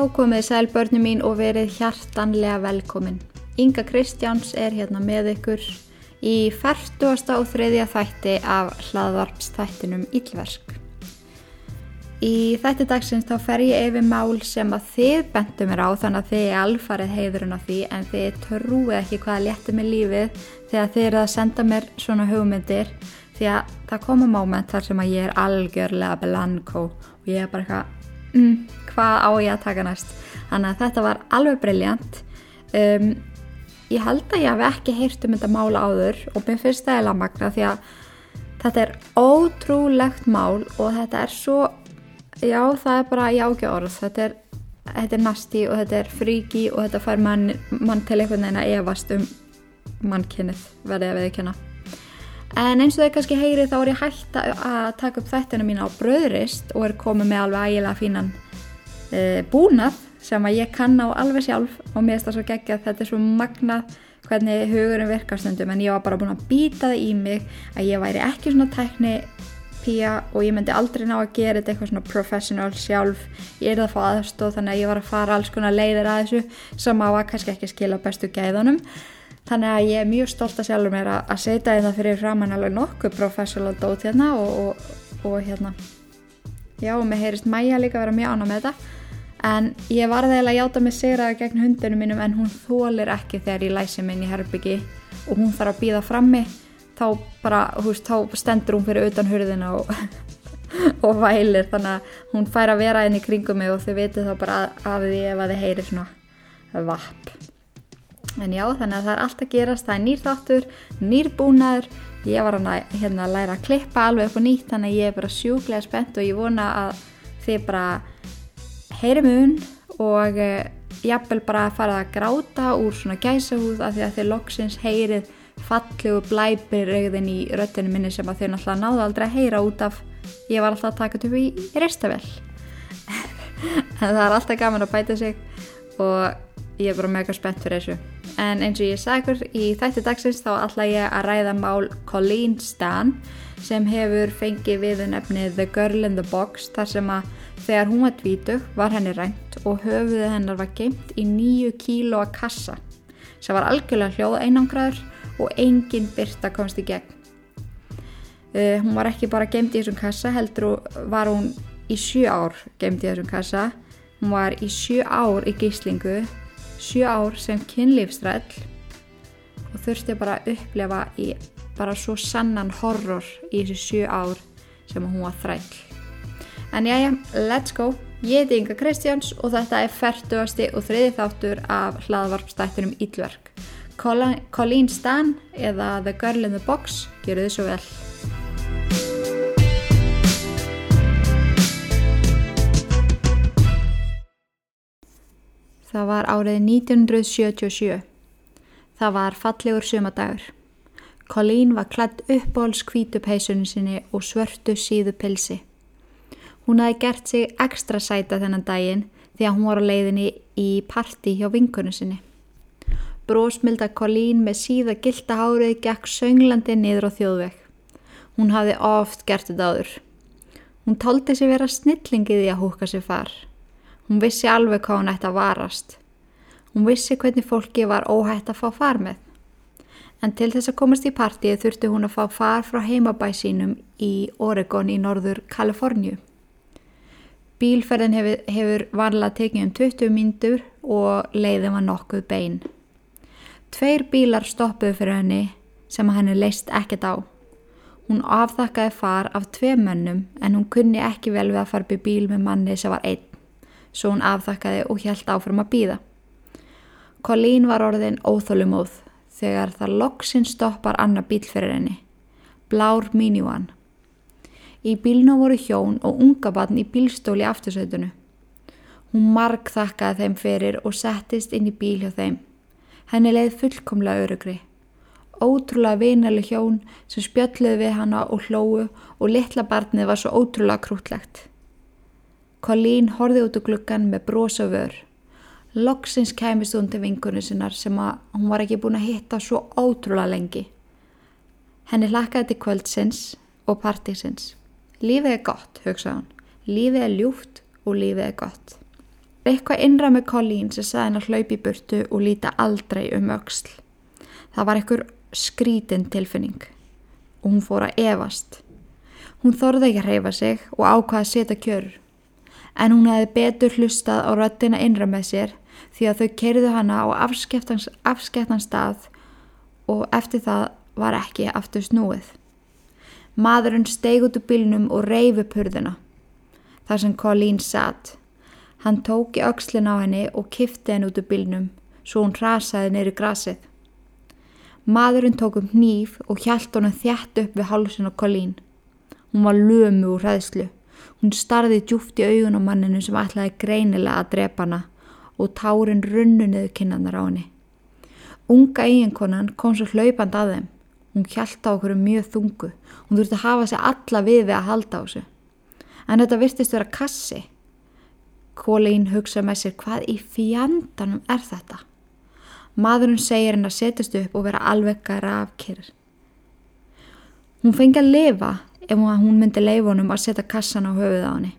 Já, komið sæl börnum mín og verið hjartanlega velkomin. Inga Kristjáns er hérna með ykkur í 40. og þriðja þætti af hlaðvarpstættinum Ílversk. Í þætti dagsins þá fer ég yfir mál sem að þið bentum mér á þannig að þið er alfarið heiðurinn af því en þið trúið ekki hvaða létti með lífið þegar þið eru að senda mér svona hugmyndir því að það koma móment þar sem að ég er algjörlega blanko og ég er bara eitthvað mm, hvað á ég að taka næst. Þannig að þetta var alveg brilljant um, ég held að ég hef ekki heyrt um þetta mál áður og mér finnst það eða magna því að þetta er ótrúlegt mál og þetta er svo já það er bara jákja orð. Þetta er, þetta er nasti og þetta er fríki og þetta fær mann, mann til einhvern veginn að evast um mannkynnið verðið að viðkjöna en eins og þau kannski heyri þá er ég hægt að taka upp þættina mín á bröðrist og er komið með alveg ægilega fínan e, búnað sem að ég kann á alveg sjálf og mér finnst það svo geggja að þetta er svo magnað hvernig hugurinn virkar stundum en ég var bara búin að býta það í mig að ég væri ekki svona tækni pía og ég myndi aldrei ná að gera þetta eitthvað svona professional sjálf. Ég er það að fá aðstóð þannig að ég var að fara alls konar leiðir að þessu sem á að kannski ekki skila bestu gæðunum. Þannig að ég er mjög stolt að sjálfur mér að, að setja þetta fyrir framann alveg nokkuð professional dót hérna og, og, og hérna. Já og mér heyrist mæja líka að vera mjög ána með þetta en ég var þegar að játa mig sigraði gegn hundinu mínum en hún þólir ekki þegar ég læsi minn í herbyggi og hún þarf að býða frammi. Þá bara, hú veist, þá stendur hún fyrir utan hurðina og, og vælir. Þannig að hún fær að vera inn í kringum mig og þau veitir þá bara af því ef að þið heyrir svona vapp. En já þannig að það er allt að gerast. Það er nýr þáttur, nýr búnaður. Ég var að hérna, læra að klippa alveg upp og nýtt þannig að ég er bara sjúklega spennt og ég vona að þið bara heyri mun og uh, jafnvel bara að fara að gráta úr svona gæsahúð af því að þið loksins heyrið fallegu blæpirregðin í röttinu minni sem að þau náttúrulega náðu aldrei að heyra út af. Ég var alltaf að taka upp í, restavel en það er alltaf gaman að bæta sig og ég er bara mega spennt fyrir þessu. En eins og ég sagði ykkur í þætti dagsins þá ætla ég að ræða mál Colleen Stan sem hefur fengið við nefnið The Girl in the Box þar sem að þegar hún var dvítug var henni rænt og höfuðið hennar var geimt í nýju kílóa kassa sem var algjörlega hljóð einangraður og engin byrta komst í gegn. Uh, hún var ekki bara geimt í þessum kassa heldur var hún í sjö ár geimt í þessum kassa. Hún var í sjö ár í gíslingu sjö ár sem kynlífstræll og þurfti bara að upplefa í bara svo sannan horror í þessu sjö ár sem hún var þræll. En já, já, let's go! Ég heiti Inga Kristjáns og þetta er færtuasti og þriði þáttur af hlaðvarpstættunum Ílverk. Colleen Stan eða The Girl in the Box, gerðu þið svo vel. Það var árið 1977. Það var fallegur sumadagur. Colleen var klætt uppbóls kvítupeisunum sinni og svörtu síðu pilsi. Hún hafi gert sig ekstra sæta þennan daginn því að hún var á leiðinni í parti hjá vinkunum sinni. Brósmilda Colleen með síða gilda hárið gekk sönglandi niður á þjóðveg. Hún hafi oft gert þetta áður. Hún tóldi sig vera snillingið í að húka sér far. Hún vissi alveg hvað hún ætti að varast. Hún vissi hvernig fólki var óhætt að fá far með. En til þess að komast í partíið þurfti hún að fá far frá heimabæ sínum í Oregon í norður Kaliforníu. Bílferðin hefur, hefur vanlega tekið um 20 mínutur og leiðin var nokkuð bein. Tveir bílar stoppuðu fyrir henni sem henni leist ekkert á. Hún afþakkaði far af tvei mönnum en hún kunni ekki vel við að fara í bíl með manni sem var einn svo hún afþakkaði og hjælt áfram að býða. Colleen var orðin óþólumóð þegar það loksinn stoppar annar bíl fyrir henni. Blár minivan. Í bílnu voru hjón og unga barn í bílstóli aftursætunu. Hún marg þakkaði þeim fyrir og settist inn í bíl hjá þeim. Henni leið fullkomlega örugri. Ótrúlega vinali hjón sem spjöllið við hana og hlóu og litla barnið var svo ótrúlega krútlegt. Colleen horfið út úr gluggan með brosa vör. Loksins kæmist hún til vingunni sinnar sem að hún var ekki búin að hitta svo ótrúlega lengi. Henni hlakkaði til kvöldsins og partísins. Lífið er gott, hugsaði hún. Lífið er ljúft og lífið er gott. Eitthvað innra með Colleen sem sagði henn að hlaupi í burtu og líta aldrei um auksl. Það var einhver skrítin tilfinning og hún fór að evast. Hún þorði ekki að reyfa sig og ákvaði að setja kjörur. En hún hefði betur hlustað á röttina innra með sér því að þau kerðu hana á afskeptan stað og eftir það var ekki aftur snúið. Maðurinn steig út úr bylnum og reyfi purðina. Þar sem Colleen satt. Hann tók í aukslin á henni og kifti henni út úr bylnum svo hún rasaði neyru grasið. Maðurinn tók um hníf og hjælt honum þjætt upp við hálsun á Colleen. Hún var lömu úr hræðslu. Hún starði djúft í augun á manninu sem ætlaði greinilega að drepa hana og tárin runnu niður kinnanar á henni. Unga eiginkonan kom svo hlaupand að þeim. Hún hjælta okkur um mjög þungu. Hún þurfti að hafa sig alla við við að halda á þessu. En þetta virtist vera kassi. Kólein hugsa með sér hvað í fjandanum er þetta? Maðurinn segir henn að setjast upp og vera alveg gæra afkýrir. Hún fengi að lifa ef hún myndi leifunum að setja kassan á höfuð á henni.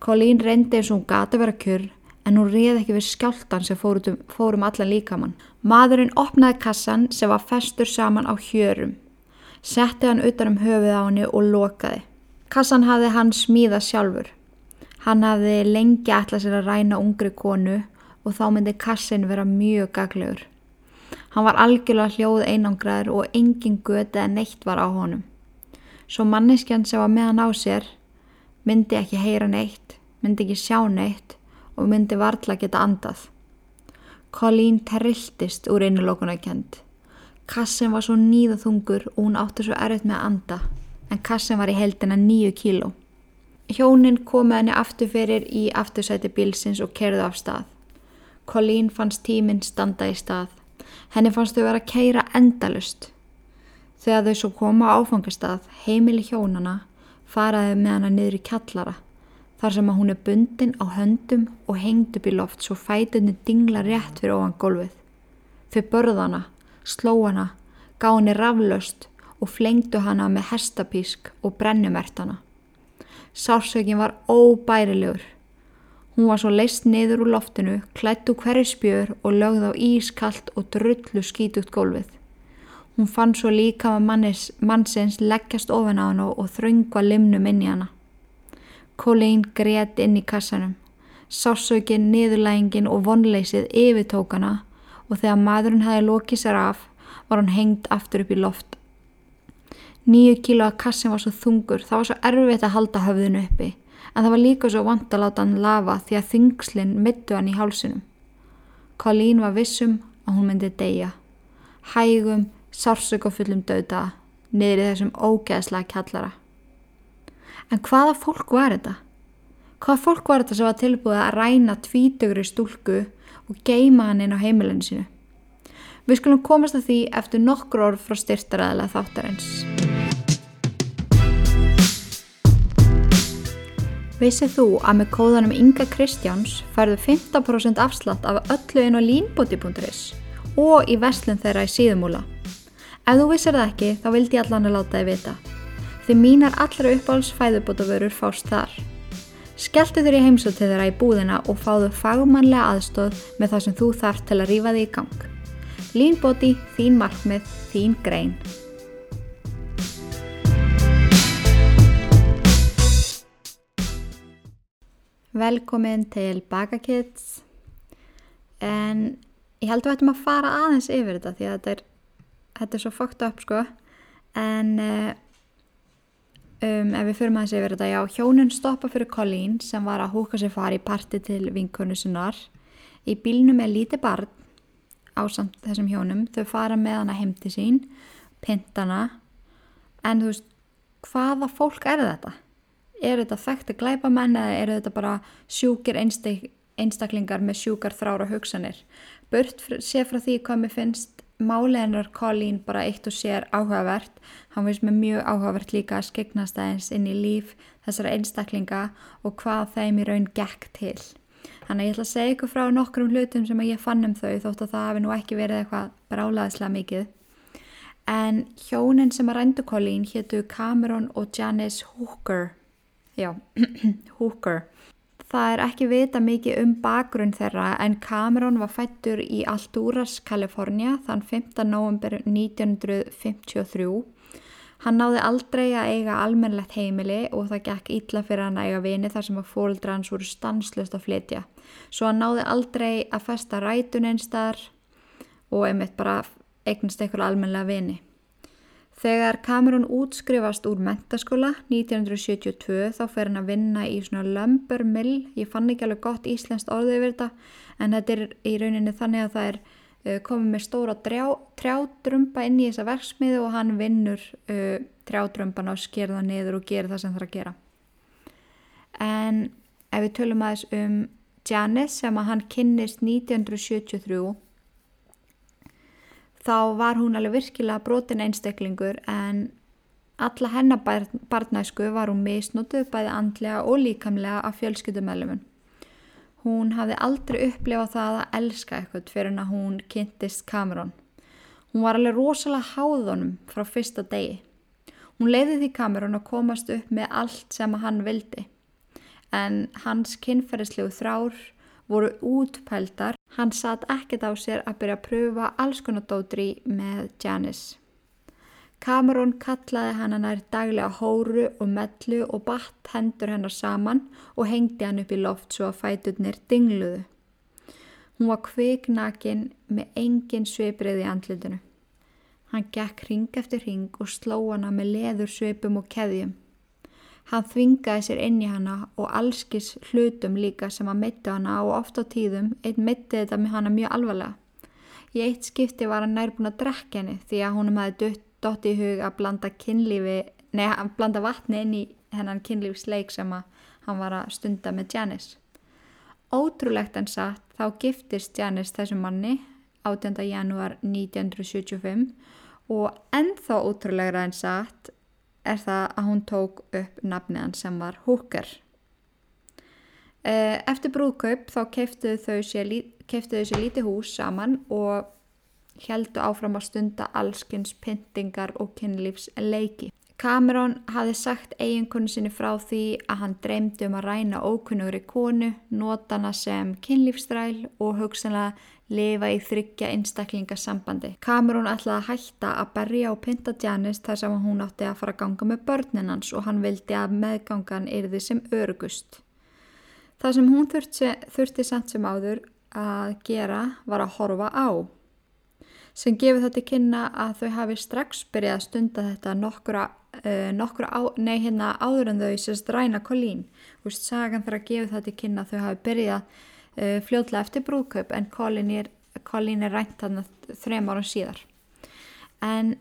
Kólín reyndi eins og hún gati vera kjur en hún réð ekki við skjáltan sem fórum, fórum allan líkamann. Maðurinn opnaði kassan sem var festur saman á hjörum. Setti hann utan um höfuð á henni og lokaði. Kassan hafði hann smíða sjálfur. Hann hafði lengi ætlað sér að ræna ungri konu og þá myndi kassin vera mjög gaglegur. Hann var algjörlega hljóð einangraður og engin göti en neitt var á honum. Svo manneskjan sem var með hann á sér myndi ekki heyra neitt, myndi ekki sjá neitt og myndi varðla geta andað. Colleen terrildist úr innulókuna kent. Kassin var svo nýða þungur og hún átti svo erfitt með að anda, en kassin var í heldina nýju kíló. Hjónin kom með henni aftur fyrir í aftursæti bilsins og kerðu af stað. Colleen fannst tíminn standa í stað. Henni fannst þau vera að keira endalust. Þegar þau svo koma áfangastað, heimili hjónana, faraði með hana niður í kjallara þar sem að hún er bundin á höndum og hengd upp í loft svo fætunni dingla rétt fyrir ofan gólfið. Þau börða hana, sló hana, gá henni raflöst og flengdu hana með hestapísk og brennumert hana. Sársökin var óbærilegur. Hún var svo leist niður úr loftinu, klættu hverju spjör og lögð á ískallt og drullu skítugt gólfið. Hún fann svo líka með mannsins leggjast ofan á hana og þröngva limnum inn í hana. Colleen greiðt inn í kassanum. Sásökin, niðurlægingin og vonleysið yfirtókana og þegar maðurinn hafi lokið sér af var hann hengt aftur upp í loft. Nýju kíló að kassin var svo þungur, það var svo erfitt að halda höfðinu uppi en það var líka svo vant að láta hann lafa því að þingslinn mittu hann í hálsunum. Colleen var vissum að hún myndi deyja. Hægum, sársökafullum döða, niður í þessum ógeðslega kjallara. En hvaða fólk var þetta? Hvaða fólk var þetta sem var tilbúið að ræna tvítugri stúlku og geima hann inn á heimilinu sínu? Við skulum komast að því eftir nokkur orð frá styrtaræðilega þáttarins. Vissið þú að með kóðanum Inga Kristjáns færðu 15% afslátt af öllu inn á línbóti.is og í vestlun þeirra í síðumúla. Ef þú vissir það ekki þá vildi ég allan að láta þið vita því mínar allra uppáhalds fæðubótavörur fást þar. Skeltu þér í heimsótt þeirra í búðina og fáðu fagmannlega aðstóð með það sem þú þarf til að rýfa þig í gang. Línbóti, þín markmið, þín grein. Velkomin til Bakakids en ég held að við ættum að fara aðeins yfir þetta því að þetta er, þetta er svo fókt upp sko en uh, Um, ef við fyrir maður að segja verið þetta, já, hjónun stoppa fyrir Colleen sem var að húka sér fari í parti til vinkonu sinnar. Í bílnum er lítið barn á samt þessum hjónum, þau fara með hana heimti sín, pintana, en þú veist, hvaða fólk er þetta? Er þetta þekkti glæpamenn eða er þetta bara sjúkir einstak, einstaklingar með sjúkar þrára hugsanir? Burt sé frá því hvað mér finnst máleginar Colleen bara eitt og sér áhugavert. Hann veist með mjög áhugavert líka að skegnast aðeins inn í líf þessara einstaklinga og hvað þeim í raun gekk til. Þannig að ég ætla að segja ykkur frá nokkrum hlutum sem ég fann um þau þótt að það hefði nú ekki verið eitthvað brálaðislega mikið. En hjónin sem að rændu Colleen héttu Cameron og Janice Hooker. Já, Hooker Það er ekki vita mikið um bakgrunn þeirra en Cameron var fættur í Alturas, Kalifornia þann 5. november 1953. Hann náði aldrei að eiga almennlegt heimili og það gekk ítla fyrir hann að eiga vini þar sem að fóldra hans voru stanslust að flytja. Svo hann náði aldrei að festa rætun einstar og einmitt bara eignast eitthvað almennlega vini. Þegar Cameron útskrifast úr mentaskóla 1972 þá fer hann að vinna í svona lumbermill, ég fann ekki alveg gott íslenskt orðið yfir þetta en þetta er í rauninni þannig að það er uh, komið með stóra trjádrömba inn í þessa verksmiðu og hann vinnur uh, trjádrömban og sker það niður og gerir það sem það er að gera. En ef við tölum aðeins um Janice sem að hann kynnist 1973 þá var hún alveg virkilega brotin einstaklingur en alla hennar barnæsku var hún misnótuð bæði andlega og líkamlega af fjölskyldumælumun. Hún hafði aldrei upplefað það að elska eitthvað fyrir hann að hún kynntist Cameron. Hún var alveg rosalega háðunum frá fyrsta degi. Hún leiði því Cameron að komast upp með allt sem hann vildi en hans kynferðislegu þrár voru útpældar. Hann satt ekkert á sér að byrja að pröfa alls konar dótri með Janice. Cameron kallaði hann nær daglega hóru og mellu og batt hendur hennar saman og hengdi hann upp í loft svo að fæturnir dingluðu. Hún var kviknakin með engin sveibrið í andlutinu. Hann gekk ring eftir ring og sló hana með leður sveipum og keðjum. Hann þvingaði sér inn í hana og allskis hlutum líka sem að mitti hana og ofta á tíðum einn mitti þetta með hana mjög alvarlega. Í eitt skipti var hann nær búin að drekka henni því að húnum hefði dott í hug að blanda nei að blanda vatni inn í hennan kynlífsleik sem hann var að stunda með Janice. Ótrúlegt en satt þá giftist Janice þessum manni 18. janúar 1975 og ennþá ótrúlegra en satt er það að hún tók upp nafniðan sem var Hooker. Eh, eftir brúðkaup þá keiftuðu þau sér, keiftuðu sér lítið hús saman og heldu áfram að stunda allskynns pyntingar og kynlífsleiki. Cameron hafi sagt eiginkonu sinni frá því að hann dreymdi um að ræna ókunnugri konu, notana sem kynlífstræl og hugsanlega lifa í þryggja einstaklingasambandi. Cameron ætlaði að hætta að berja og pynta Janice þar sem hún átti að fara að ganga með börnin hans og hann vildi að meðgangan yrði sem örugust. Það sem hún þurfti, þurfti samt sem áður að gera var að horfa á sem gefur þetta kynna að þau hafi strax byrjað að stunda þetta nokkura, uh, nokkura á, nei, hérna, áður en þau sérst ræna kolín. Þú veist, sagan þarf að gefa þetta kynna að þau hafi byrjað fljóðlega eftir brúðkaup en Colin er, Colin er rænt þarna þrem ára síðar. En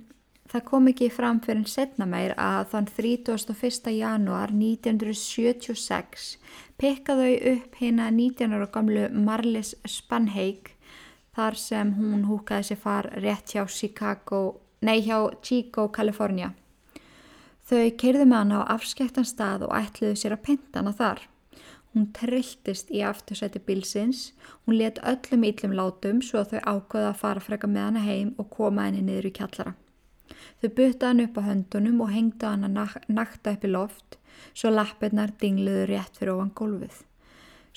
það kom ekki fram fyrir en setna meir að þann 31. janúar 1976 pekkaðu upp hérna 19 ára gamlu Marlis Spanheik þar sem hún húkaði sér far rétt hjá Chicago, nei hjá Chico, Kalifornia. Þau keirðu með hana á afskektan stað og ætluðu sér að pinta hana þar. Hún trilltist í aftursæti bilsins, hún let öllum íllum látum svo að þau ákvaða að fara freka með hana heim og koma henni niður í kjallara. Þau butta hann upp á höndunum og hengdu hann að nakta upp í loft svo lappirnar dingluðu rétt fyrir ofan gólfið.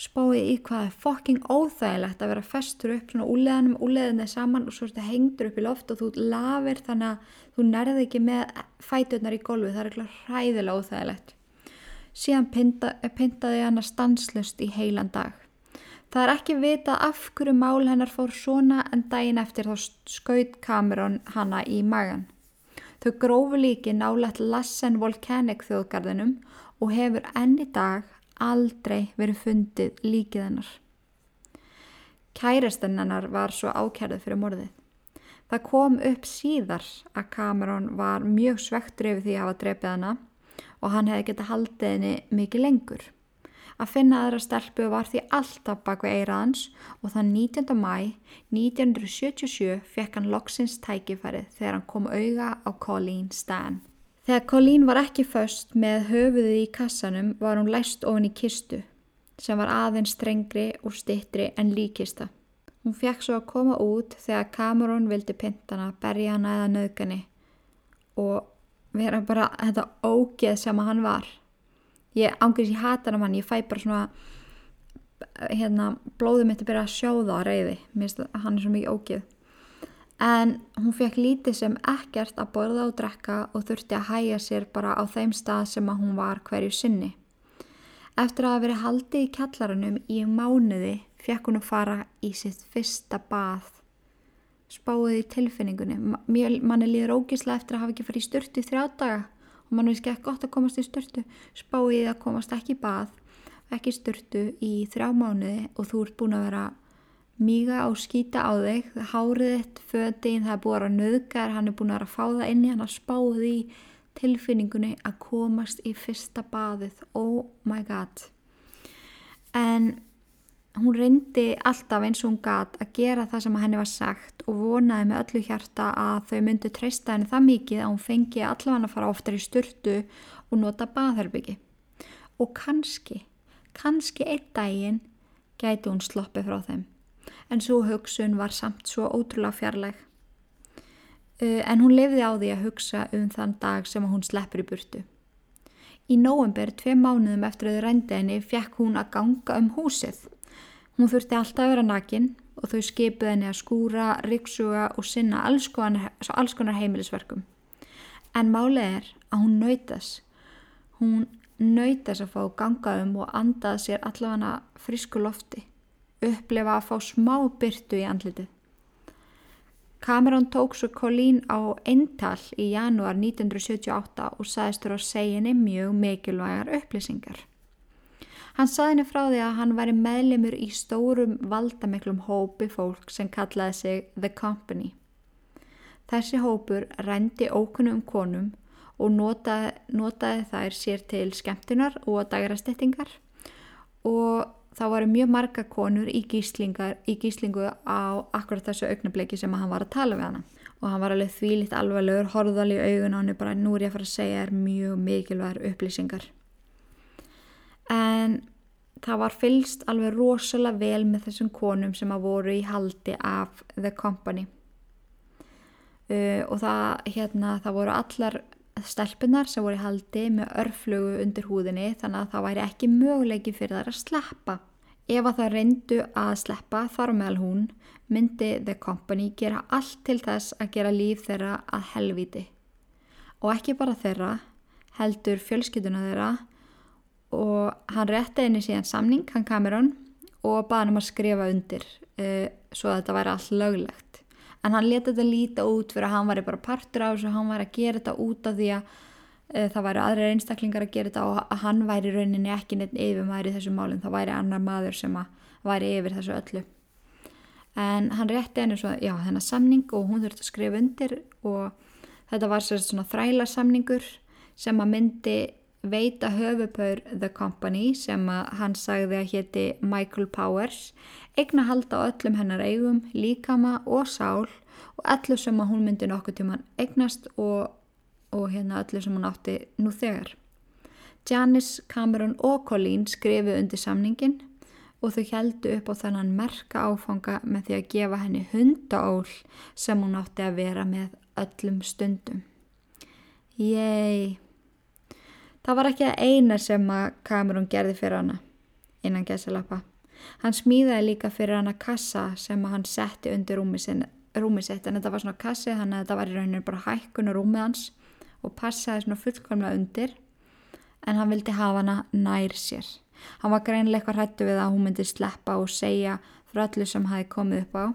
Spáði í hvað er fokking óþægilegt að vera festur upp svona úleðanum, úleðinni saman og svo er þetta hengdur upp í loft og þú lafir þannig að þú nærði ekki með fæturnar í gólfið, það er eitthvað hræðilega óþægilegt síðan pinta, pintaði hann að stanslust í heilan dag. Það er ekki vita af hverju mál hennar fór svona en daginn eftir þá skaut Cameron hanna í magan. Þau grófu líki nálægt Lassen Volcanic þjóðgarðinum og hefur enni dag aldrei verið fundið líkið hennar. Kærastinn hennar var svo ákjærið fyrir morðið. Það kom upp síðar að Cameron var mjög svektur yfir því að hafa drefið hana og hann hefði getið haldið henni mikið lengur. Að finna aðra stelpu var því alltaf bak við eiraðans og þann 19. mæ 1977 fekk hann loksins tækifærið þegar hann kom auga á Colleen Stan. Þegar Colleen var ekki först með höfuðið í kassanum var hún læst ofin í kistu sem var aðeins strengri og stittri en líkista. Hún fekk svo að koma út þegar Cameron vildi pintana, berja hana eða nöðgani og vera bara þetta ógeð sem að hann var ég ángurins ég hata hann ég fæ bara svona hérna, blóðum mitt að byrja að sjóða að reyði, mér finnst að hann er svo mikið ógið. En hún fekk lítið sem ekkert að borða og drekka og þurfti að hæja sér bara á þeim stað sem að hún var hverju sinni. Eftir að hafa verið haldið í kjallarunum í mánuði fekk hún að fara í sitt fyrsta bað. Spáðið í tilfinningunni. Manni líður ógísla eftir að hafa ekki farið í störtu í þrjá daga og mann veist ekki gott að komast í störtu. Spáðið að komast ekki í bað, ekki í störtu í þrjá mánuði og þú ert búin að vera míga og skýta á þig, hárið þitt, fötin, það er búin að nöðgar, hann er búin að fá það inn í hann að spáði í tilfinningunni að komast í fyrsta baðið, oh my god. En hún reyndi alltaf eins og hún gat að gera það sem henni var sagt og vonaði með öllu hjarta að þau myndu treysta henni það mikið að hún fengi allavega að fara oftar í styrtu og nota baðherbyggi. Og kannski, kannski einn daginn gæti hún sloppið frá þeim en svo hugsun var samt svo ótrúlega fjarlæg. Uh, en hún lifði á því að hugsa um þann dag sem hún sleppur í burtu. Í nóvember, tvei mánuðum eftir að þau rændi henni, fekk hún að ganga um húsið. Hún þurfti alltaf að vera nakin og þau skipuði henni að skúra, riksuga og sinna alls konar, alls konar heimilisverkum. En málið er að hún nöytas. Hún nöytas að fá ganga um og andaði sér allavega frisku lofti upplefa að fá smá byrtu í andlitið. Cameron tók svo Colleen á eintal í janúar 1978 og saðist þurfa að segja henni mjög mikilvægar upplýsingar. Hann saði henni frá því að hann væri meðlemur í stórum valdamiklum hópi fólk sem kallaði sig The Company. Þessi hópur rendi ókunnum konum og notaði, notaði þær sér til skemmtunar og dagrastettingar og þá varu mjög marga konur í, í gíslingu á akkurat þessu augnabliki sem hann var að tala við hana. Og hann var alveg þvílitt alveglegur, horðal í augun á hann bara nú er ég að fara að segja er mjög mikilvægur upplýsingar en það var fylst alveg rosalega vel með þessum konum sem að voru í haldi af The Company uh, og það, hérna, það voru allar stelpunar sem voru í haldi með örflugu undir húðinni þannig að það væri ekki möguleiki fyrir þær að sleppa. Ef að það reyndu að sleppa þar meðal hún myndi The Company gera allt til þess að gera líf þeirra að helviti. Og ekki bara þeirra, heldur fjölskytuna þeirra og hann rétti henni síðan samning, hann Cameron, og baði hann um að skrifa undir uh, svo að þetta væri allt löglegt. En hann leta þetta líta út fyrir að hann var bara partur á þessu og hann var að gera þetta út af því að uh, það væri aðrir einstaklingar að gera þetta og að hann væri rauninni ekki neitt yfir maður í þessu málinn, það væri annar maður sem væri yfir þessu öllu. En hann rétti henni svo, já þennar samning og hún þurfti að skrifa undir og þetta var svona þræla samningur sem að myndi veita höfupaur The Company sem hann sagði að hétti Michael Powers eigna halda á öllum hennar eigum, líkama og sál og öllu sem hún myndi nokkuð tíman eignast og, og hérna öllu sem hún átti nú þegar. Janice, Cameron og Colleen skrifu undir samningin og þau heldu upp á þannan merka áfanga með því að gefa henni hundaól sem hún átti að vera með öllum stundum. Yey! Það var ekki að eina sem að Cameron gerði fyrir hana innan gæsalappa. Hann smíðaði líka fyrir hana kassa sem hann setti undir rúmið sitt en þetta var svona kassi þannig að þetta var í rauninu bara hækkun og rúmið hans og passaði svona fullkomlega undir en hann vildi hafa hana nær sér. Hann var greinlega eitthvað hrættu við að hún myndi sleppa og segja frá öllu sem hafi komið upp á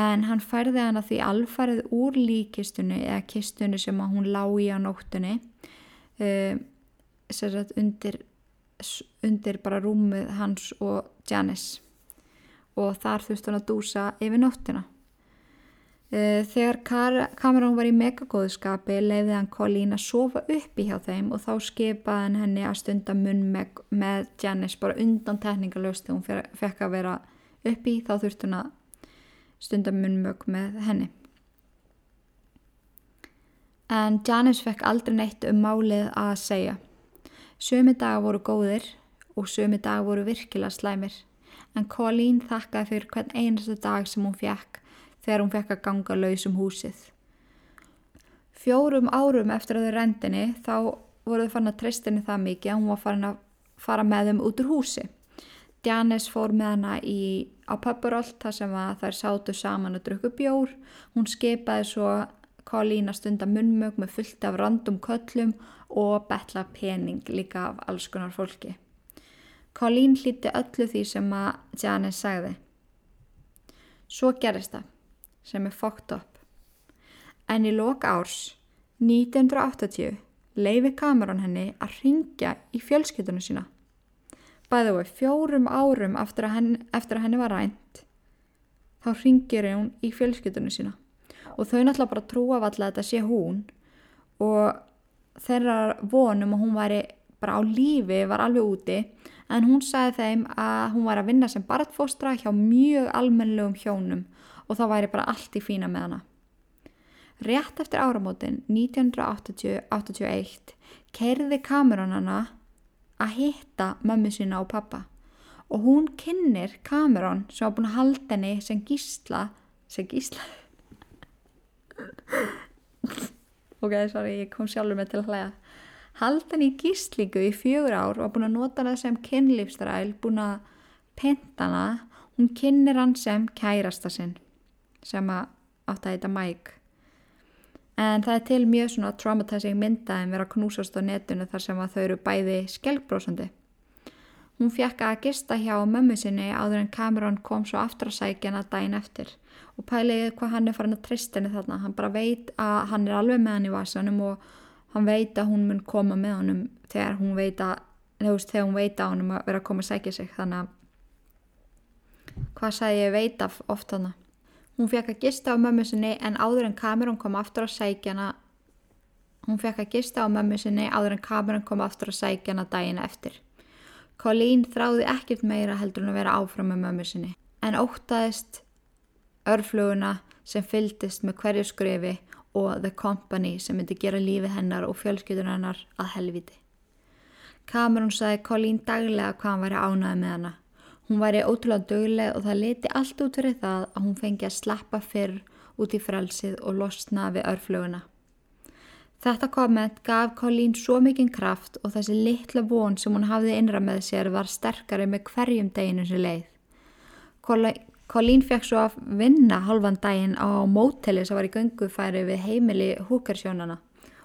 en hann færði hana því alfarið úr líkistunni eða kistunni sem hún lág í á nóttunni um, sagt, undir, undir bara rúmið hans og Janice og þar þurfti hann að dúsa yfir nóttina. Uh, þegar kamerán var í megagóðskapi leiði hann Colleen að sofa upp í hjá þeim og þá skipaði hann henni að stunda munn með, með Janice bara undan tekningalöst þegar hún fekk að vera upp í þá þurfti hann að stunda munnmög með henni en Janice fekk aldrei neitt um málið að segja. Sumi dagar voru góðir og sumi dagar voru virkilega slæmir, en Colleen þakkaði fyrir hvern einastu dag sem hún fekk þegar hún fekk að ganga laus um húsið. Fjórum árum eftir að þau rendinni þá voru þau fann að tristinni það mikið að hún var farin að fara með þeim út úr húsi. Janis fór með hana í, á pöppurolt þar sem þær sátu saman og drukku bjór. Hún skipaði svo Colleen að stunda munmög með fullt af randum köllum og betla pening líka af alls konar fólki. Colleen hlíti öllu því sem að Janis sagði. Svo gerist það sem er fókt upp. En í lok árs 1980 leifi kameran henni að ringja í fjölskyldunum sína. Bæði og fjórum árum eftir að, henni, eftir að henni var rænt þá ringir hún í fjölskyldunum sína og þau náttúrulega bara trúa af alltaf að þetta sé hún. Og þeirra vonum að hún væri bara á lífi var alveg úti. En hún sagði þeim að hún var að vinna sem barðfóstra hjá mjög almennilegum hjónum. Og það væri bara allt í fína með hana. Rétt eftir áramótin 1980-81 keirði kamerónana að hitta mömmu sína og pappa og hún kynir kamerón sem hafa búin að halda henni sem gísla sem gísla ok, sorry, ég kom sjálfur með til að hlæða halda henni í gíslingu í fjögur ár og búin að nota hana sem kynlífstræl búin að penta hana. Hún kynir hann sem kærasta sinn sem að átt að heita Mike. En það er til mjög svona traumatizing mynda en vera knúsast á netinu þar sem að þau eru bæði skelgbrósandi. Hún fjekk að gista hjá mömmu sinni áður en Cameron kom svo aftur að sækja hana daginn eftir og pæliði hvað hann er farin að trist henni þarna. Hann bara veit að hann er alveg með hann í vasanum og hann veit að hún mun koma með honum þegar hún veit að, þegar hún veit að honum að vera að koma að sækja sig. Þannig að hvað sagði ég veit af oft hana. Hún fekk að gista á mömmu sinni en áður en kamerun kom aftur að sækja hana Hún fekk að gista á mömmu sinni áður en kamerun kom aftur að sækja hana daginn eftir. Colleen þráði ekkert meira heldur en að vera áfram með mömmu sinni en óttaðist örfluguna sem fyldist með hverju skrefi og The Company sem myndi gera lífi hennar og fjölskyldun hennar að helviti. Cameron sagði Colleen daglega hvað hann væri ánaði með hana Hún væri ótrúlega döguleg og það leti allt út fyrir það að hún fengi að slappa fyrr út í frelsið og losna við örflöguna. Þetta komment gaf Colleen svo mikinn kraft og þessi litla von sem hún hafði innra með sér var sterkari með hverjum deginu sem leið. Colleen fekk svo að vinna halvan daginn á móteli sem var í göngufæri við heimili húkarsjónana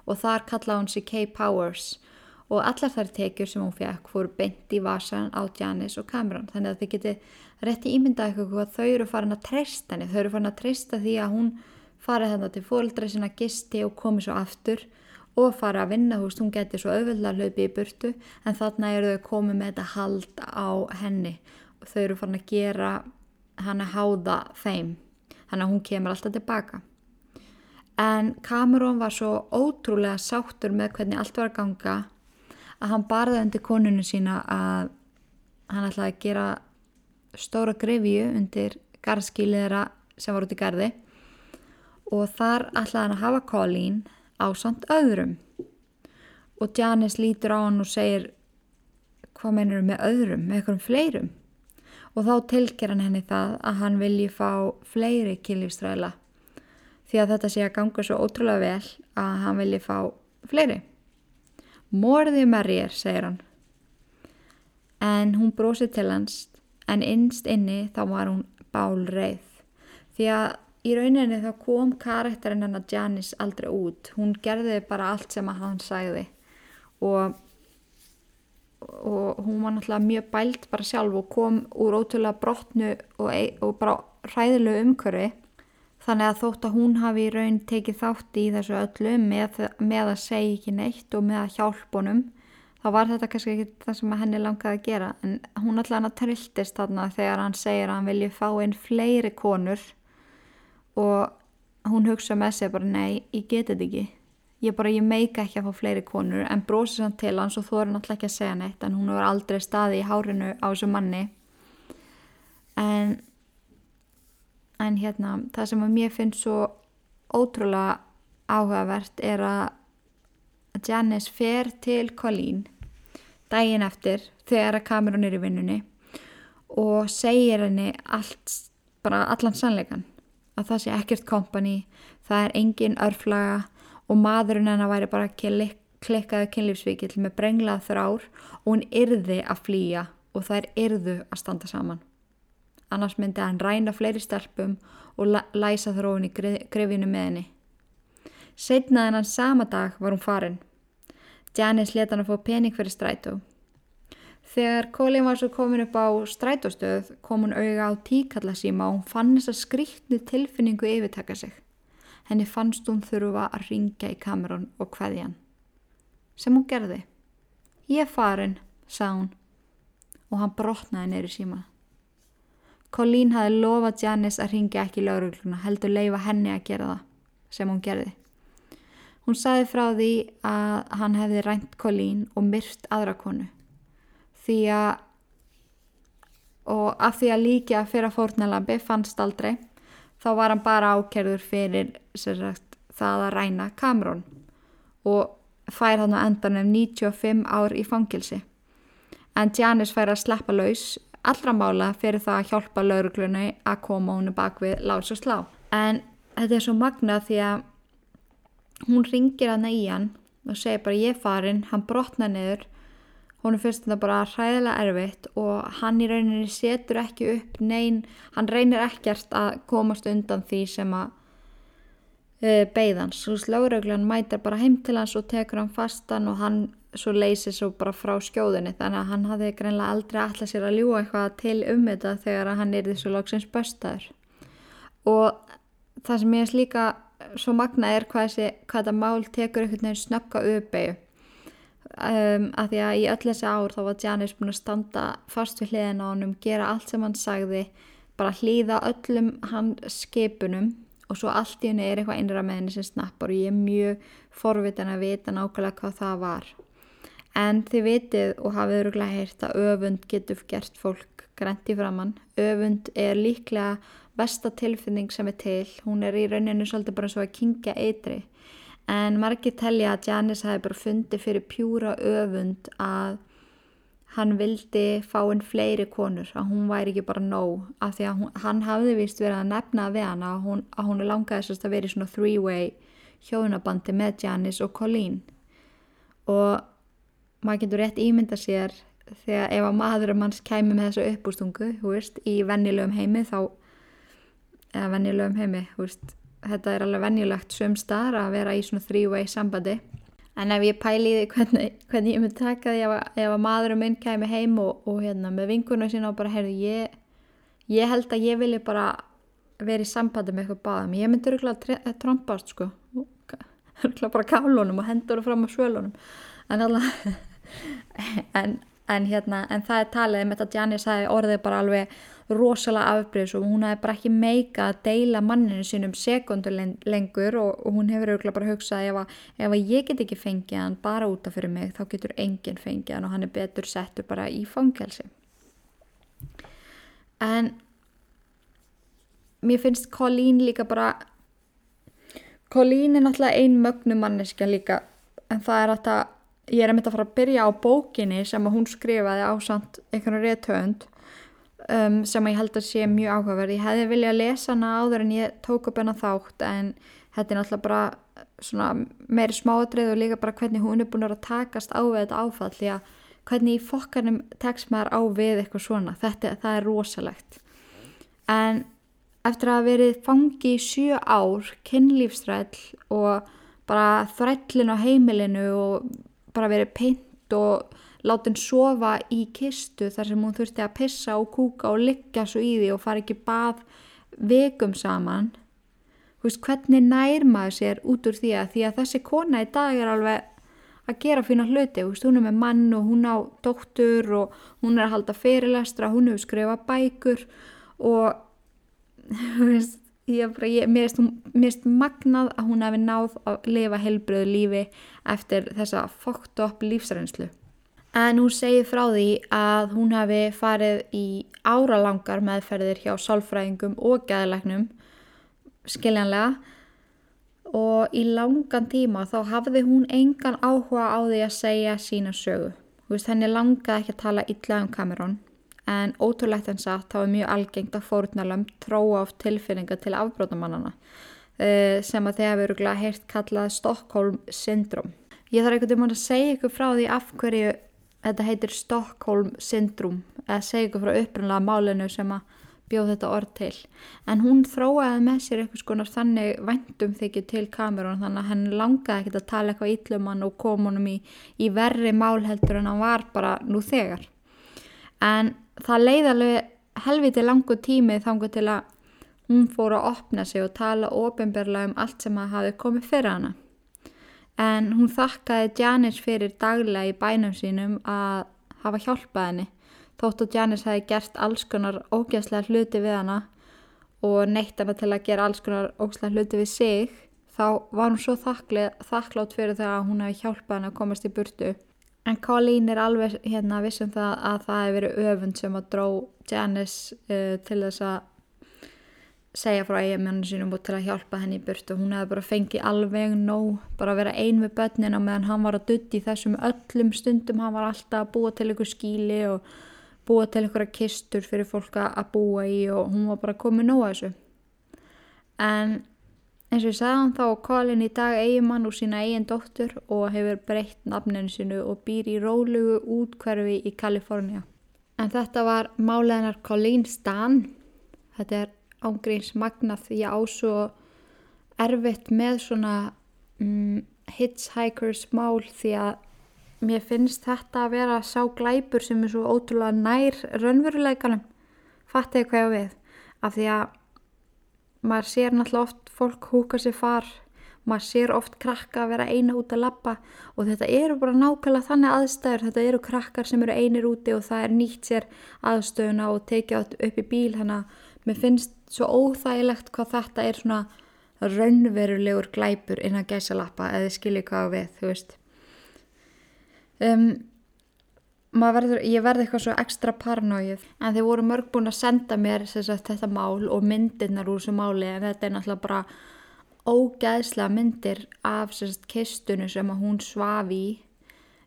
og þar kallaði hún sér K-Powers og allar þær tekjur sem hún fekk fór beint í vasan á Janis og Cameron. Þannig að þið geti rétti ímyndað eitthvað hvað þau eru farin að treysta henni. Þau eru farin að treysta því að hún farið þannig til fólkdra sinna gisti og komið svo aftur og farið að vinna. Veist hún geti svo auðvöldlega hlaupi í burtu en þannig eru þau komið með þetta hald á henni. Og þau eru farin að gera hann að háða þeim. Þannig að hún kemur alltaf tilbaka. En Cameron var svo ótrúlega sáttur með hvernig allt var að ganga að hann barði undir konunu sína að hann ætlaði að gera stóra grefju undir garðskýliðra sem var út í garði. Og þar ætlaði hann að hafa Colleen á samt öðrum. Og Janis lítur á hann og segir hvað mennur með öðrum, með einhverjum fleirum og þá tilger hann henni það að hann vilji fá fleiri kynlífstræla því að þetta sé að ganga svo ótrúlega vel að hann vilji fá fleiri Morðið Marriér, segir hann. En hún brósið til hans, en innst inni þá var hún bálreið. Því að í rauninni þá kom karakterinn hennar Janis aldrei út. Hún gerði bara allt sem að hann sagði og, og hún var náttúrulega mjög bælt bara sjálf og kom úr ótrúlega brotnu og, og bara hræðilegu umkörfi Þannig að þótt að hún hafi í raun tekið þátt í þessu öllu með, með að segja ekki neitt og með að hjálpunum þá var þetta kannski ekki það sem henni langaði að gera. En hún alltaf hann að trilltist þarna þegar hann segir að hann vilji fá inn fleiri konur og hún hugsa með sig bara nei, ég geti þetta ekki ég bara, ég meika ekki að fá fleiri konur en brósið hann til hans og þú er náttúrulega ekki að segja neitt en hún var aldrei staði í hárinu á þessu manni. En en hérna það sem að mér finnst svo ótrúlega áhugavert er að Janice fer til Colleen daginn eftir þegar að kamerun er í vinnunni og segir henni allt, bara allan sannleikan að það sé ekkert kompani það er engin örflaga og maðurinn hennar væri bara klikkaðu kynlífsvíkil með brenglað þrár og hún yrði að flýja og þær yrðu að standa saman. Annars myndi hann ræna fleiri stelpum og læsa þróun í grefinu með henni. Setnað en hann sama dag var hún farin. Janice leta hann að fá pening fyrir strætó. Þegar Colin var svo komin upp á strætóstöð kom hún auga á tíkallasíma og hún fann þess að skrítni tilfinningu yfirtaka sig. Henni fannst hún þurfa að ringja í kamerun og hvaði hann. Sem hún gerði. Ég farin, sað hún og hann brotnaði neyru síma. Colleen hafi lofað Janice að ringja ekki laurugluna, heldur leifa henni að gera það, sem hún gerði. Hún saði frá því að hann hefði rænt Colleen og myrst aðra konu. Því að, og af því að líka fyrir að fórnalambi fannst aldrei, þá var hann bara ákerður fyrir sagt, það að ræna Cameron og fær hann á endan um 95 ár í fangilsi en Janis fær að sleppa laus allra mála fyrir það að hjálpa lauruglunni að koma húnu bak við láts og slá. En þetta er svo magna því að hún ringir hana í hann og segir bara ég farin, hann brotna niður, hún fyrst þetta bara hræðilega erfitt og hann í rauninni setur ekki upp neyn, hann reynir ekkert að komast undan því sem að uh, beigðans. Svo sláruglan mætar bara heim til hans og tekur hann fastan og hann svo leysið svo bara frá skjóðunni. Þannig að hann hafði greinlega aldrei alltaf sér að ljúa eitthvað til um þetta þegar hann er svo lóksins böstaður. Og það sem ég er líka svo magna er hvað, þessi, hvað þetta mál tekur einhvern veginn snögga uppeyju um, að því að í öll þessi ár þá var Janis búin að standa fast við hliðin á hann gera allt sem hann sagði bara hlýða öllum hann skipunum og svo allt í henni er eitthvað innra með henni sem snappar og ég er mjög forvitin að vita nákvæmlega hvað það var En þið vitið og hafið öruglega heyrt að öfund getur gert fólk grænt í framann. Öfund er líklega besta tilfinning sem er til. Hún er í rauninu svolítið bara svo að kingja eitri. En margir telja að Janis hafi bara fundið fyrir pjúra öfund að hann vildi fá einn fleiri konur. Að hún væri ekki bara nóg. Af því að hún, hann hafði vist verið að nefna við hana að hún, að hún langaði svolítið að vera í svona three-way hjónabandi með Janis og Colleen. Og maður getur rétt ímynda sér þegar ef að maður og manns kæmi með þessu uppbústungu veist, í vennilegum heimi þá eða vennilegum heimi veist, þetta er alveg vennilegt söm staðar að vera í svona three-way sambandi. En ef ég pæli í því hvernig, hvernig ég myndi taka því ef, ef að maður og minn kæmi heim og, og hérna með vingunum sína og bara heyrðu ég, ég held að ég vilja bara vera í sambandi með eitthvað báðum. Ég myndi örgulega trombast sko. Örgulega bara kálunum og hendur og fram á svölunum. En alltaf en, en hérna en það er talið með þetta Janis hafi orðið bara alveg rosalega afbreyðs og hún hafi bara ekki meika að deila manninu sínum sekundu lengur og, og hún hefur auðvitað bara hugsað ef að, ef að ég get ekki fengið hann bara útaf fyrir mig þá getur enginn fengið hann og hann er betur settur bara í fangelsi. En mér finnst Colleen líka bara Colleen er náttúrulega ein mögnum manneskja líka en það er að það ég er að mynda að fara að byrja á bókinni sem að hún skrifaði á samt einhvern réttönd um, sem ég held að sé mjög áhugaverð. Ég hefði viljað lesa hana áður en ég tók upp hennar þátt en þetta er náttúrulega bara meiri smáadrið og líka bara hvernig hún er búin að takast á þetta áfall því að hvernig í fokkanum tekst maður á við eitthvað svona. Þetta er rosalegt. En eftir að hafa verið fangi í sjö ár kynlífsræll og bara þrællin á heimilinu og bara verið peint og látin sofa í kistu þar sem hún þurfti að pissa og kúka og liggja svo í því og fara ekki bað vegum saman veist, hvernig nær maður sér út úr því að því að þessi kona í dag er alveg að gera fina hluti, veist, hún er með mann og hún á dóttur og hún er að halda fyrirlestra, hún hefur skrifað bækur og veist, ég, ég, mér finnst magnað að hún hefði náð að lifa helbröðu lífi eftir þessa fókt upp lífsreynslu. En hún segir frá því að hún hefði farið í áralangar meðferðir hjá sálfræðingum og gæðilegnum, skiljanlega, og í langan tíma þá hafði hún engan áhuga á því að segja sína sögu. Þú veist, henni langaði ekki að tala illa um Cameron en ótrúlegt en satt þá er mjög algengt að fórunalömm tróa á tilfinninga til afbrótamannana uh, sem að þeir hafa öruglega heyrt kallað Stockholm syndrom. Ég þarf einhvern veginn að segja ykkur frá því af hverju þetta heitir Stockholm syndrum eða segja ykkur frá upprunlega málinu sem að bjóð þetta orð til. En hún þróaði með sér eitthvað skonar þannig væntum þykju til kamerun þannig að henn langaði ekkert að tala eitthvað íllum hann og kom honum í, í verri málheldur en hann var bara nú þegar. En það leiði alveg helviti langu tími þangu til að hún fór að opna sig og tala ofinberlega um allt sem að hafi komið fyrir hana en hún þakkaði Janis fyrir daglega í bænum sínum að hafa hjálpað henni þótt að Janis hefði gert alls konar ógæslega hluti við hana og neitt hana til að gera alls konar ógæslega hluti við sig þá var hún svo þakklátt fyrir það að hún hefði hjálpað henni að komast í burtu. En Colleen er alveg hérna vissum það að það hefði verið öfund sem að dró Janis uh, til þess að segja frá eiginmennu sínum og til að hjálpa henni í burtu. Hún hefði bara fengið alveg nóg bara að vera ein með börnina meðan hann var að dutti þessum öllum stundum. Hann var alltaf að búa til ykkur skíli og búa til ykkur kistur fyrir fólka að búa í og hún var bara komið nóg að þessu. En eins og ég sagði hann þá Colin í dag eiginmann úr sína eigin dóttur og hefur breytt nafninu sinu og býr í rólugu útkverfi í Kalifornia en þetta var máleginar Colleen Stan. Þetta er ángríns magnað því að ásó erfitt með svona um, hitchhikers mál því að mér finnst þetta að vera sá glæpur sem er svo ótrúlega nær raunveruleikanum. Fattiði hvað ég við? Af því að maður sér náttúrulega oft fólk húka sér far maður sér oft krakka að vera eina út að lappa og þetta eru bara nákvæmlega þannig aðstæður, þetta eru krakkar sem eru einir úti og það er nýtt sér aðstöðuna og tekið upp í bíl þannig að mér finnst svo óþægilegt hvað þetta er svona raunverulegur glæpur innan gæsalappa eða skiljið hvað við, þú veist. Um, verður, ég verði eitthvað svo ekstra parnóið en þeir voru mörg búin að senda mér sagt, þetta mál og myndirnar úr þessu máli en þetta er náttúrulega bara ógæðslega myndir af sagt, kistunum sem hún svaf í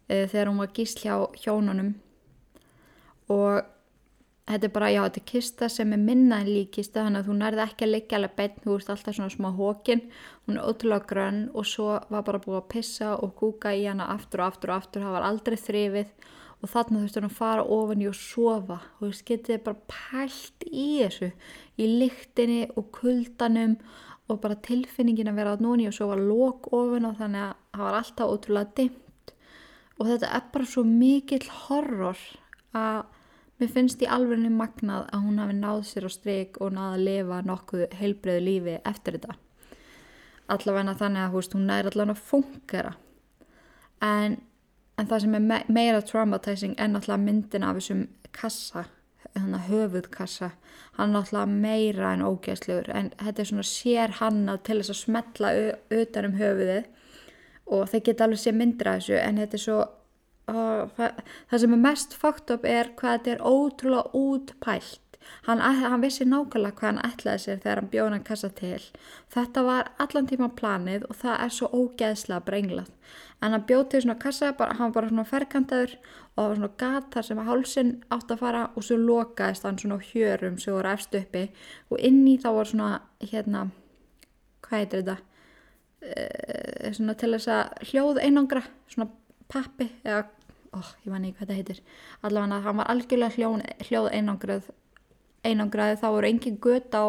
uh, þegar hún var gísl hjá hjónunum. Og þetta er bara, já, þetta er kista sem er minna en líkista, þannig að þú nærði ekki að liggja alveg beint, þú veist alltaf svona smá hókin hún er ótrúlega grönn og svo var bara búið að pissa og kúka í hana aftur og aftur og aftur, það var aldrei þrifið. Og þannig þurftu hann að fara ofan í og sofa. Og þú veist, getið þið bara pælt í þessu, í lyktinni og kuldanum og bara tilfinningin að vera á núni og svo var lók ofan og þannig að það var alltaf ótrúlega dimt og þetta er bara svo mikill horror að Mér finnst í alveg magnað að hún hafi náð sér á streik og náð að lifa nokkuð heilbreyðu lífi eftir þetta. Allavega þannig að veist, hún er allavega að fungera. En, en það sem er me meira traumatizing er náttúrulega myndin af þessum kassa, þannig að höfuðkassa. Hann er náttúrulega meira en ógæslegur en þetta er svona sér hannað til þess að smetla utan um höfuðið og þeir geta alveg sé myndir af þessu en þetta er svo það, það sem er mest fakt upp er hvað þetta er ótrúlega útpælt. Hann, hann vissi nákvæmlega hvað hann ætlaði sér þegar hann bjóði hann kassa til. Þetta var allan tíma planið og það er svo ógeðslega brenglað. En hann bjóði til svona kassa bara, hann var bara svona ferkantaður og það var svona gatar sem að hálsin átt að fara og svo lokaðist hann svona hjörum sem voru efst uppi. Og inn í þá var svona hérna hvað heitir þetta? E, svona til þess að hljóð einangra svona pappi eða oh, ég man ekki hvað þetta heitir. Allavega hann var algjörlega hljón, hljóð einangrað. Einangraði þá voru engin gött á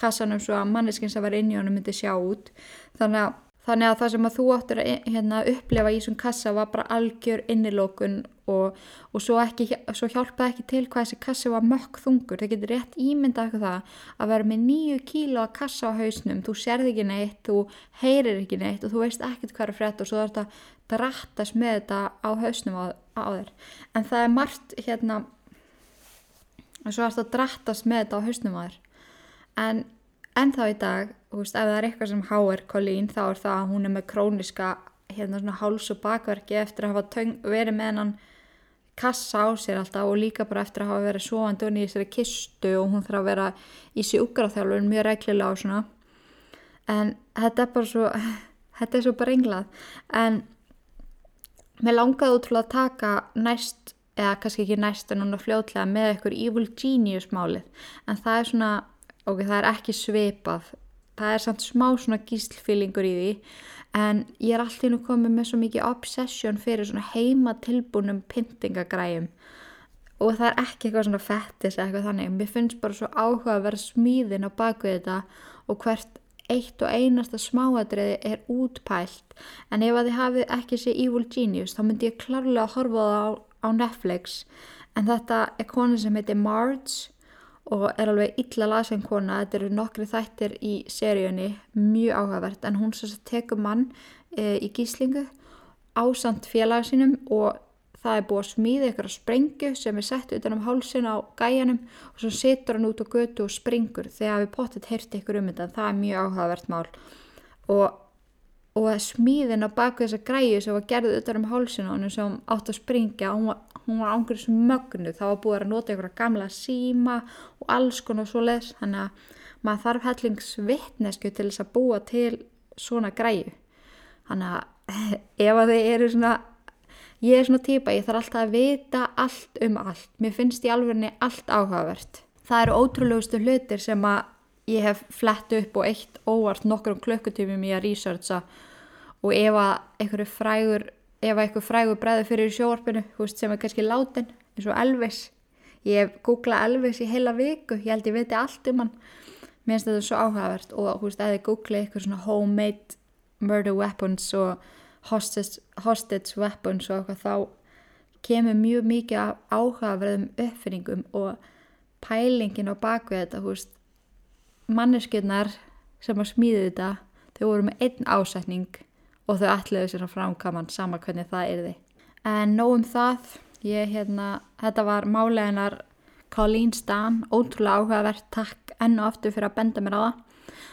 kassanum svo að manneskinn sem var inn í honum myndi sjá út. Þannig að, þannig að það sem að þú áttur að hérna, upplefa í þessum kassa var bara algjör innilókun og, og svo, ekki, svo hjálpaði ekki til hvað þessi kassa var mökk þungur. Það getur rétt ímyndað eitthvað það að vera með nýju kíla að kassa á hausnum. Þú sérð ekki neitt, þú heyrir ekki neitt og þú veist ekkert hvað er frétt og svo er þetta drattast með þetta á hausnum á, á þér. En það er margt hérna og svo er þetta drattast með þetta á hausnum á þér. En ennþá í dag, þú veist, ef það er eitthvað sem háer Colleen, þá er það að hún er með króniska, hérna svona háls og bakverki eftir að hafa töng, verið með hann kassa á sér alltaf og líka bara eftir að hafa verið svoandi og nýðist þeirri kistu og hún þarf að vera í sjúkraþjálfur mjög ræklilega og svona. En þetta er bara svo þetta er svo bara englað en Mér langaði útrúlega að taka næst, eða kannski ekki næst en núna fljótlega með ykkur Evil Genius málið. En það er svona, ok, það er ekki svipað. Það er samt smá svona gíslfílingur í því en ég er alltaf nú komið með svo mikið obsession fyrir svona heima tilbúnum pyntingagræjum. Og það er ekki eitthvað svona fettis eða eitthvað þannig, mér finnst bara svo áhuga að vera smíðin á baku þetta og hvert eitt og einasta smáadriði er útpælt. En ef að þið hafið ekki sé Evil Genius þá myndi ég klárlega að horfa það á, á Netflix. En þetta er kona sem heitir Marge og er alveg illa lasen kona. Þetta eru nokkri þættir í seríunni mjög áhugavert en hún svo tekur mann e, í gíslingu ásand félag sínum og það er búið að smíða ykkur að sprengju sem er sett utan um hálsin á gæjanum og svo setur hann út á götu og springur. Þegar við pottet heyrti ykkur um þetta það er mjög áhugavert mál. Og, og smíðin á baku þessa græju sem var gerðið utan um hálsin á hann sem átt að springja hún var, hún var ángur sem mögnu þá var búið að nota ykkur að gamla síma og alls konar svo les þannig að maður þarf hellingsvittnesku til þess að búa til svona græju þannig að ef að þið eru svona Ég er svona týpa, ég þarf alltaf að vita allt um allt. Mér finnst í alvegni allt áhugavert. Það eru ótrúlegustu hlutir sem að ég hef flett upp og eitt óvart nokkur um klökkutífum í að researcha og ef að einhverju frægur, ef að einhverju frægur bregður fyrir sjóarpinu, sem er kannski látin, eins og Elvis. Ég hef googlað Elvis í heila viku, ég held ég viti allt um hann. Mér finnst þetta svo áhugavert og veist, að ég googlið eitthvað svona homemade murder weapons og hostage, hostage weapons og eitthvað þá kemur mjög mikið áhugaverðum uppfinningum og pælingin á bakvið þetta húst, manneskjöldnar sem að smíði þetta þau voru með einn ásetning og þau ætliðu sér að framkaman sama hvernig það er þið en nógum það ég, hérna, þetta var máleginar Colleen Stan, ótrúlega áhugavert takk enn og aftur fyrir að benda mér á það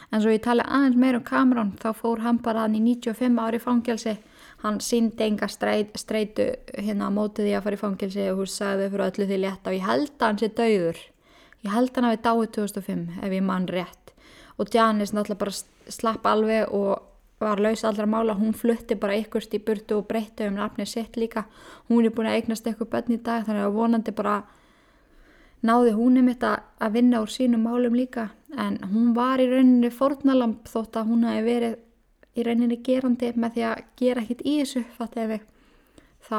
En svo ég tali aðeins meir um Cameron þá fór hann bara hann í 95 ári fangelsi. Hann síndi enga streitu hérna á mótið því að fara í fangelsi og hún sagði fyrir öllu því létta og ég held að hann sé dauður. Ég held að hann hafi dáið 2005 ef ég mann rétt. Og Janis náttúrulega bara slapp alveg og var laus allra mála. Hún flutti bara ykkurt í burtu og breytti um nafni sitt líka. Hún er búin að eignast eitthvað bönn í dag þannig að vonandi bara náði hún um þetta að vinna úr sínum málum líka en hún var í rauninni fornalamp þótt að hún hafi verið í rauninni gerandi með því að gera ekkit í þessu fattiði þá,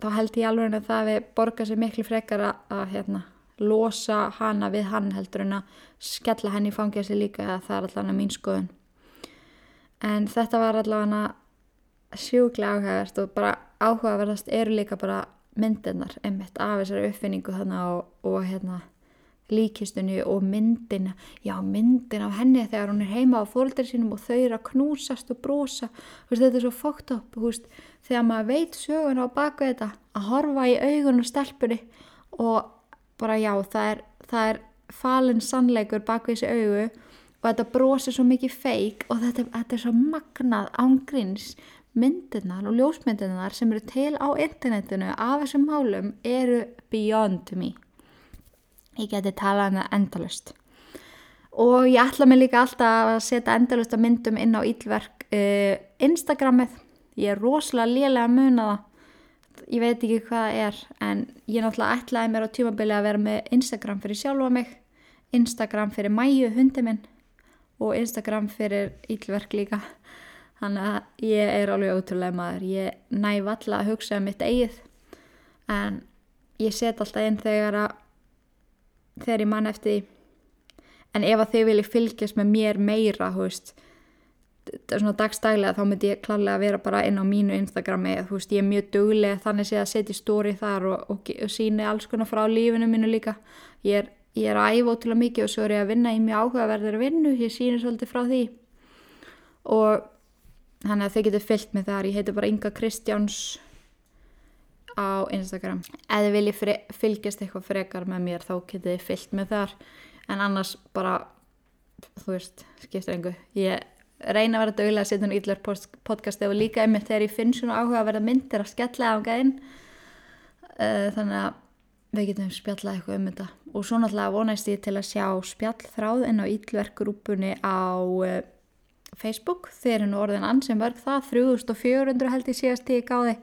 þá held ég alveg að það við borga sér miklu frekar að, að hérna, losa hana við hann heldur en að skella henni í fangja sér líka eða það er allavega mín skoðun. En þetta var allavega sjúklega áhugavert og bara áhugaverðast eru líka bara myndirnar einmitt af þessari uppfinningu þannig og, og hérna líkistunni og myndina. Já myndin af henni þegar hún er heima á fólkdæri sínum og þau eru að knúsast og brosa, veist, þetta er svo fókt upp veist, þegar maður veit sögun á baka þetta að horfa í augunum stelpunni og bara já það er, það er falin sannleikur baka þessi augu og þetta brosi svo mikið feik og þetta, þetta er svo magnað ángrins myndirnar og ljósmyndirnar sem eru til á internetinu af þessum málum eru beyond me. Ég geti talað um það endalust og ég ætla mig líka alltaf að setja endalust að myndum inn á ílverk uh, Instagramið. Ég er rosalega lélega að muna það ég veit ekki hvað það er en ég náttúrulega ætlaði mér á tímabili að vera með Instagram fyrir sjálfa mig Instagram fyrir mæju hundi minn og Instagram fyrir ílverk líka Þannig að ég er alveg ótrúlega maður. Ég næf alltaf að hugsa um mitt eigið en ég set alltaf inn þegar, að, þegar ég mann eftir því. En ef að þið viljið fylgjast með mér meira, veist, svona dagstælega þá myndi ég klálega að vera bara inn á mínu Instagrami. Þú veist, ég er mjög dugleg þannig að setja stóri þar og, og, og síni alls konar frá lífinu mínu líka. Ég er, ég er að æfa ótrúlega mikið og svo er ég að vinna í mjög áhugaverðir vinnu. Ég síni svolítið frá því og þannig að þau getur fyllt með þar ég heiti bara Inga Kristjáns á Instagram eða þið viljið fylgjast eitthvað frekar með mér þá getur þið fyllt með þar en annars bara þú veist, skiptir engu ég reyna að vera dögulega að setja hún íllur podcast eða líka einmitt þegar ég finn svona áhuga að vera myndir að skella á gæðin uh, þannig að við getum spjallað eitthvað um þetta. Og svo náttúrulega vonæst ég til að sjá spjallþráð inn á íllverkurúpunni á uh, Facebook. Þeir eru nú orðin ansinn vörg það 3400 held ég síðast í gáði.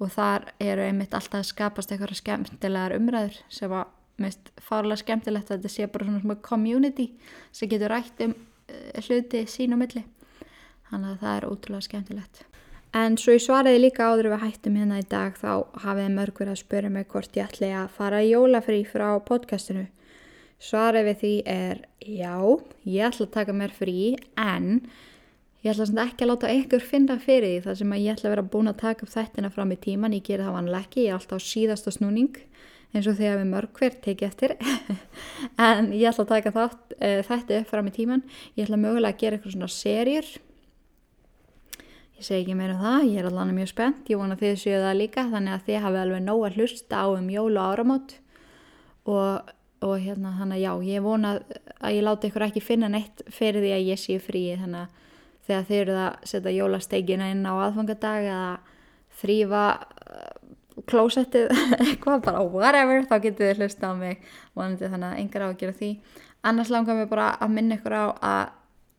Og þar eru einmitt alltaf að skapast eitthvað skemmtilegar umræður sem var mest farlega skemmtilegt að þetta sé bara svona svona community sem getur rætt um eh, hluti sín og milli. Þannig að það er ótrúlega skemmtilegt. En svo ég svariði líka áður við hættum hérna í dag þá hafið mörgur að spöra mig hvort ég ætli að fara í jólafrí frá podcastinu. Svarið við því er já, ég ætla að taka mér frí en ég ætla ekki að láta einhver finna fyrir því þar sem að ég ætla að vera búin að taka upp þættina fram í tíman, ég ger það vanlega ekki ég er alltaf á síðasta snúning eins og því að við mörg hver tekið eftir. En ég ætla að taka þátt, uh, þetta upp fram í tíman ég ætla mögulega að gera eitthvað svona serjur ég segi ekki meira um það. Ég er alveg mjög spennt, ég vona þið séu það líka þannig að þið hafi alveg nóg að hlusta á um jól og áramót. Og, og hérna þannig að já, ég vona að ég láti ykkur ekki finna neitt fyrir því að ég séu frí þannig að þegar þið eru að setja jólastegina inn á aðfangadag eða þrýfa klósettið eitthvað bara whatever þá getur þið hlusta á mig vonandi þannig að engar á að gera því. Annars langar mér bara að minna ykkur á að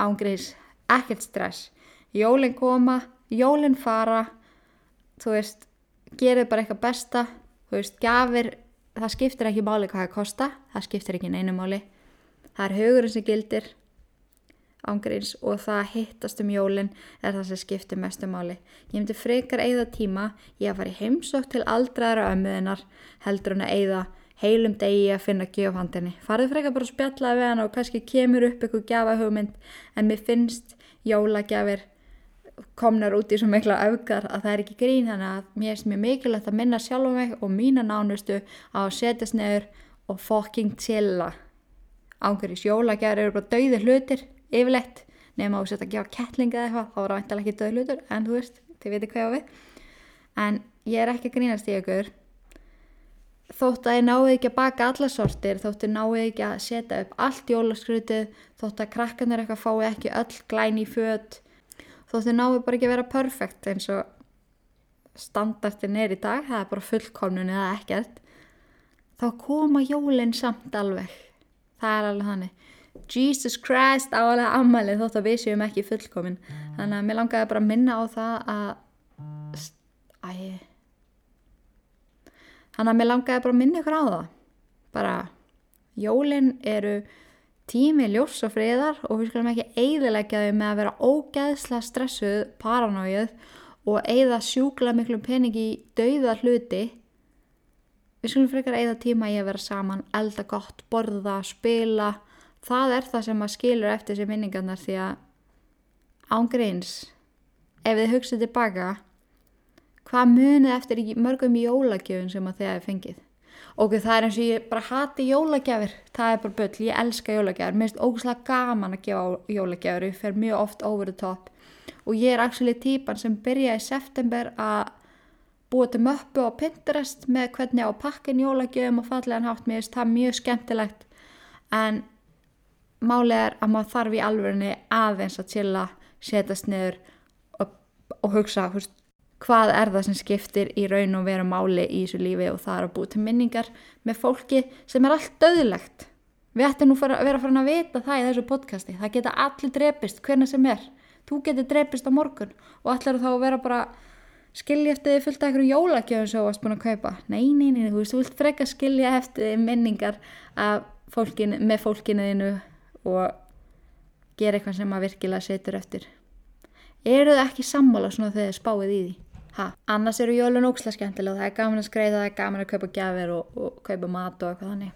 ángriðs ekkert stress. Jólinn koma, jólinn fara þú veist gerið bara eitthvað besta þú veist, gafir það skiptir ekki máli hvað það kosta það skiptir ekki neinu máli. Það er hugurinn sem gildir ángríns og það hittast um jólinn er það sem skiptir mestu máli. Ég myndi frekar eigða tíma ég að fara í heimsótt til aldraðra ömmuðinar heldur hann að eigða heilum degi að finna gjöfhandinni. Farið frekar bara að spjalla við hann og kannski kemur upp eitthvað gjafahugmynd en mér finnst jólagjafir komnar út í svo mikla augar að það er ekki grín þannig að mér er mjög mikilvægt að minna sjálf mig og mína nánustu að setjast nefur og fucking chilla. Ángurins jólagjafir eru bara dauði hlutir yfirleitt nema að setja að gefa kettlinga eða eitthvað þá er það vantilega ekki döðlutur en þú veist, þið veitir hvað ég á við. En ég er ekki að grínast í ykkur. Þótt að ég náði ekki að baka alla sortir þótt að ég náði ekki að setja upp allt jólaskrutið þótt að krakkanir eitthvað fái ekki öll glæni í född þótt að ég náði bara ekki að vera perfekt eins og standartin er í dag það er bara fullkomnun eða ekkert þá koma jólinn samt alveg. Það er alveg þannig Jesus Christ áalega ammali þótt að við séum ekki fullkomin. Þannig að mér langaði bara að minna á það að æ. Þannig að mér langaði bara að minna ykkur á það. Bara jólin eru tími ljós og friðar og við skulum ekki eiðilegja þau með að vera ógæðsla stressuð, paranóið og eigða sjúkla miklu pening í dauða hluti. Við skulum frekar eigða tíma í að vera saman elda gott, borða, spila það er það sem að skilur eftir þessi minningarnar því að ángreins ef þið hugsið tilbaka hvað munið eftir mörgum jólagjöfun sem að þið hefði fengið? Og það er eins og ég bara hati jólagjafir. Það er bara böll, ég elska jólagjafir. Mér finnst ógustlega gaman að gefa jólagjafir ég fer mjög oft over the top. Og ég er actually típan sem byrja í september að búa til möppu á Pinterest með hvernig á pakkin jólagjöfum og fallegan hátt. Mér það mjög skemmtilegt. En málið er að maður þarf í alverðinni aðeins að chilla, setjast niður og, og hugsa húst, hvað er það sem skiptir í raun og vera máli í þessu lífi og það er að búið til minningar með fólki sem er allt döðlegt. Við ættum nú að vera farin að vita það í þessu podcasti. Það geta allir drepist, hvernig sem er. Þú getur drepist á morgun og allir þá að vera bara skilja eftir því fullt af einhverju jólagjöfum sem þú varst búin að kaupa. Nei, nei, nei, þú veist, þú vilt freka skilja eftir minningar fólkin, með fólkinu þínu og gera eitthvað sem maður virkilega setur eftir. Eru það ekki sammála svona þegar þið spáið í því? Ha, annars eru jólun ókslega skemmtilega það er gaman að skreiða, það er gaman að kaupa gafir og, og kaupa mat og eitthvað þannig.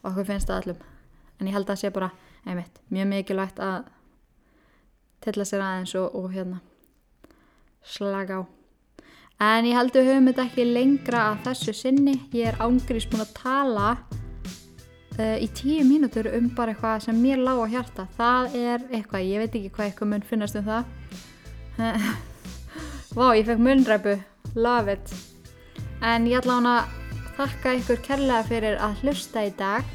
Og okkur finnst það allum en ég held að það sé bara, einmitt, mjög mikilvægt að tilla sér aðeins og, og hérna slaga á. En ég held að við höfum þetta ekki lengra að þessu sinni. Ég er ángrís búin að tala í tíu mínútur um bara eitthvað sem mér lág á hjarta. Það er eitthvað, ég veit ekki hvað eitthvað mun finnast um það. Vá, ég fekk munræpu love it. En ég ætla hana að þakka ykkur kærlega fyrir að hlusta í dag.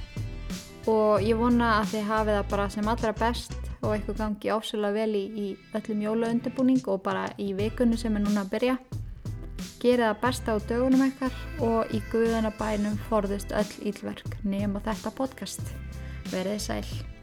Og ég vona að þið hafið það bara sem allra best og eitthvað gangi ásöla vel í, í öllum jólaundibúning og bara í vikunni sem er núna að byrja Gerið það besta á dögunum ekkar og í guðanabænum forðust öll ílverk nema þetta podcast. Verðið sæl.